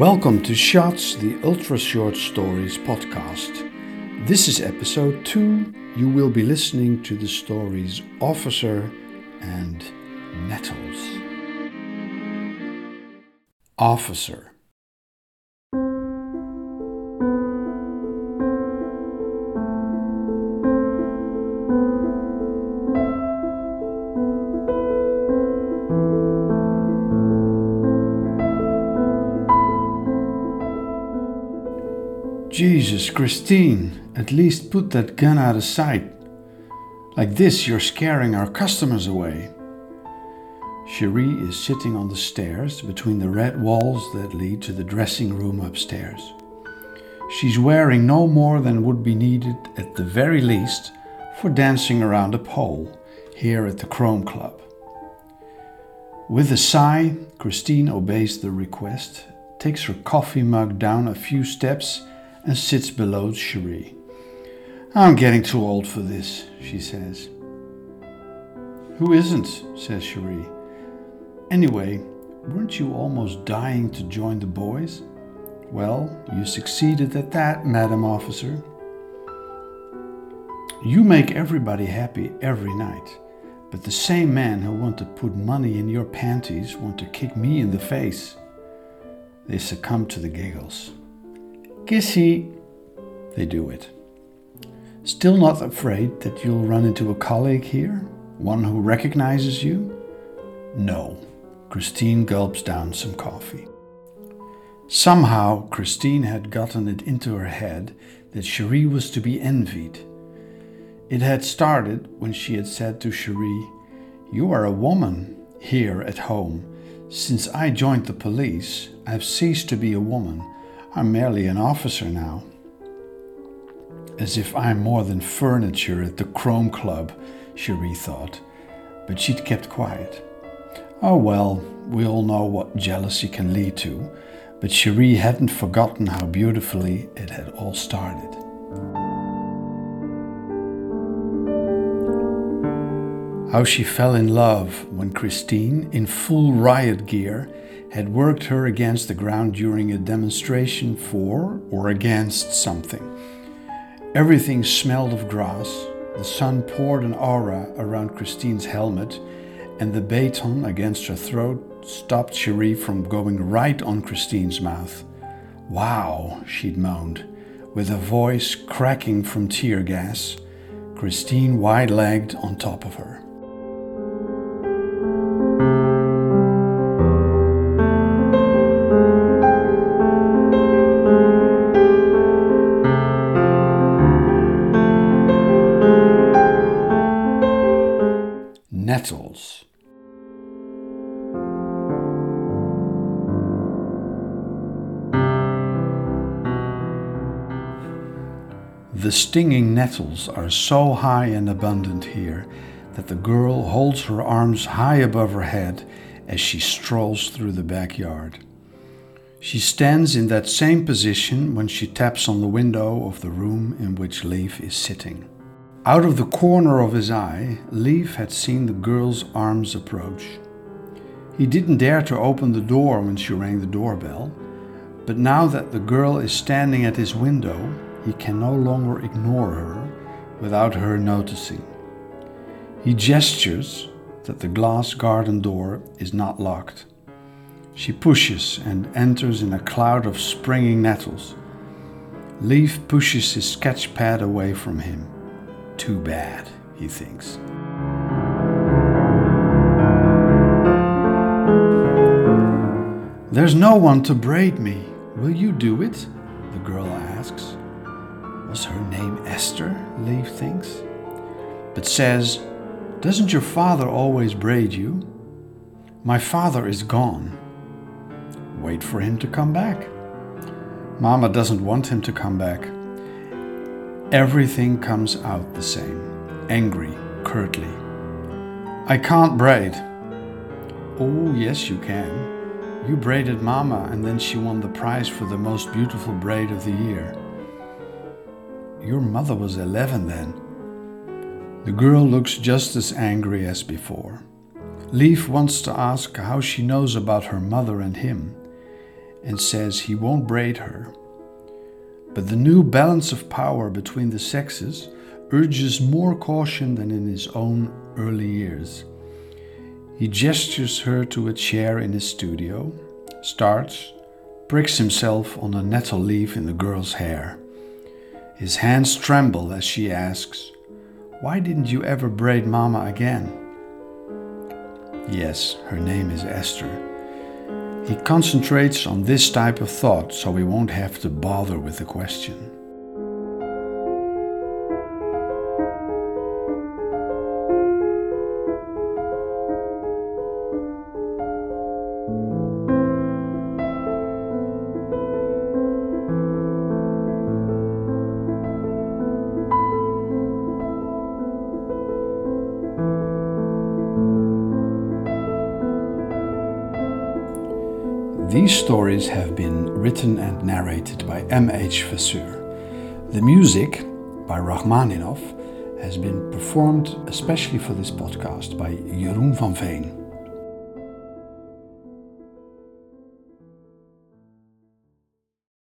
Welcome to Shots, the Ultra Short Stories podcast. This is episode 2. You will be listening to the stories Officer and Nettles. Officer Jesus, Christine, at least put that gun out of sight. Like this, you're scaring our customers away. Cherie is sitting on the stairs between the red walls that lead to the dressing room upstairs. She's wearing no more than would be needed at the very least for dancing around a pole here at the Chrome Club. With a sigh, Christine obeys the request, takes her coffee mug down a few steps, and sits below Cherie. I'm getting too old for this, she says. Who isn't? says Cherie. Anyway, weren't you almost dying to join the boys? Well, you succeeded at that, Madam Officer. You make everybody happy every night, but the same men who want to put money in your panties want to kick me in the face. They succumb to the giggles. Kissy. They do it. Still not afraid that you'll run into a colleague here? One who recognizes you? No. Christine gulps down some coffee. Somehow, Christine had gotten it into her head that Cherie was to be envied. It had started when she had said to Cherie, You are a woman here at home. Since I joined the police, I have ceased to be a woman I'm merely an officer now. As if I'm more than furniture at the Chrome Club, Cherie thought, but she'd kept quiet. Oh well, we all know what jealousy can lead to, but Cherie hadn't forgotten how beautifully it had all started. How she fell in love when Christine, in full riot gear, had worked her against the ground during a demonstration for or against something. Everything smelled of grass, the sun poured an aura around Christine's helmet, and the baton against her throat stopped Cherie from going right on Christine's mouth. Wow, she'd moaned, with a voice cracking from tear gas, Christine wide legged on top of her. Nettles. The stinging nettles are so high and abundant here that the girl holds her arms high above her head as she strolls through the backyard. She stands in that same position when she taps on the window of the room in which Leaf is sitting. Out of the corner of his eye, Leaf had seen the girl's arms approach. He didn't dare to open the door when she rang the doorbell, but now that the girl is standing at his window, he can no longer ignore her without her noticing. He gestures that the glass garden door is not locked. She pushes and enters in a cloud of springing nettles. Leaf pushes his sketch pad away from him too bad, he thinks. There's no one to braid me. Will you do it? The girl asks. Was her name Esther? Leaf thinks. But says, Doesn't your father always braid you? My father is gone. Wait for him to come back. Mama doesn't want him to come back. Everything comes out the same angry, curtly. I can't braid. Oh, yes, you can. You braided Mama, and then she won the prize for the most beautiful braid of the year. Your mother was 11 then. The girl looks just as angry as before. Leaf wants to ask how she knows about her mother and him, and says he won't braid her. But the new balance of power between the sexes urges more caution than in his own early years. He gestures her to a chair in his studio, starts, pricks himself on a nettle leaf in the girl's hair. His hands tremble as she asks, Why didn't you ever braid Mama again? Yes, her name is Esther. He concentrates on this type of thought so we won't have to bother with the question. These stories have been written and narrated by M.H. Vesseur. The music by Rachmaninov has been performed especially for this podcast by Jeroen van Veen.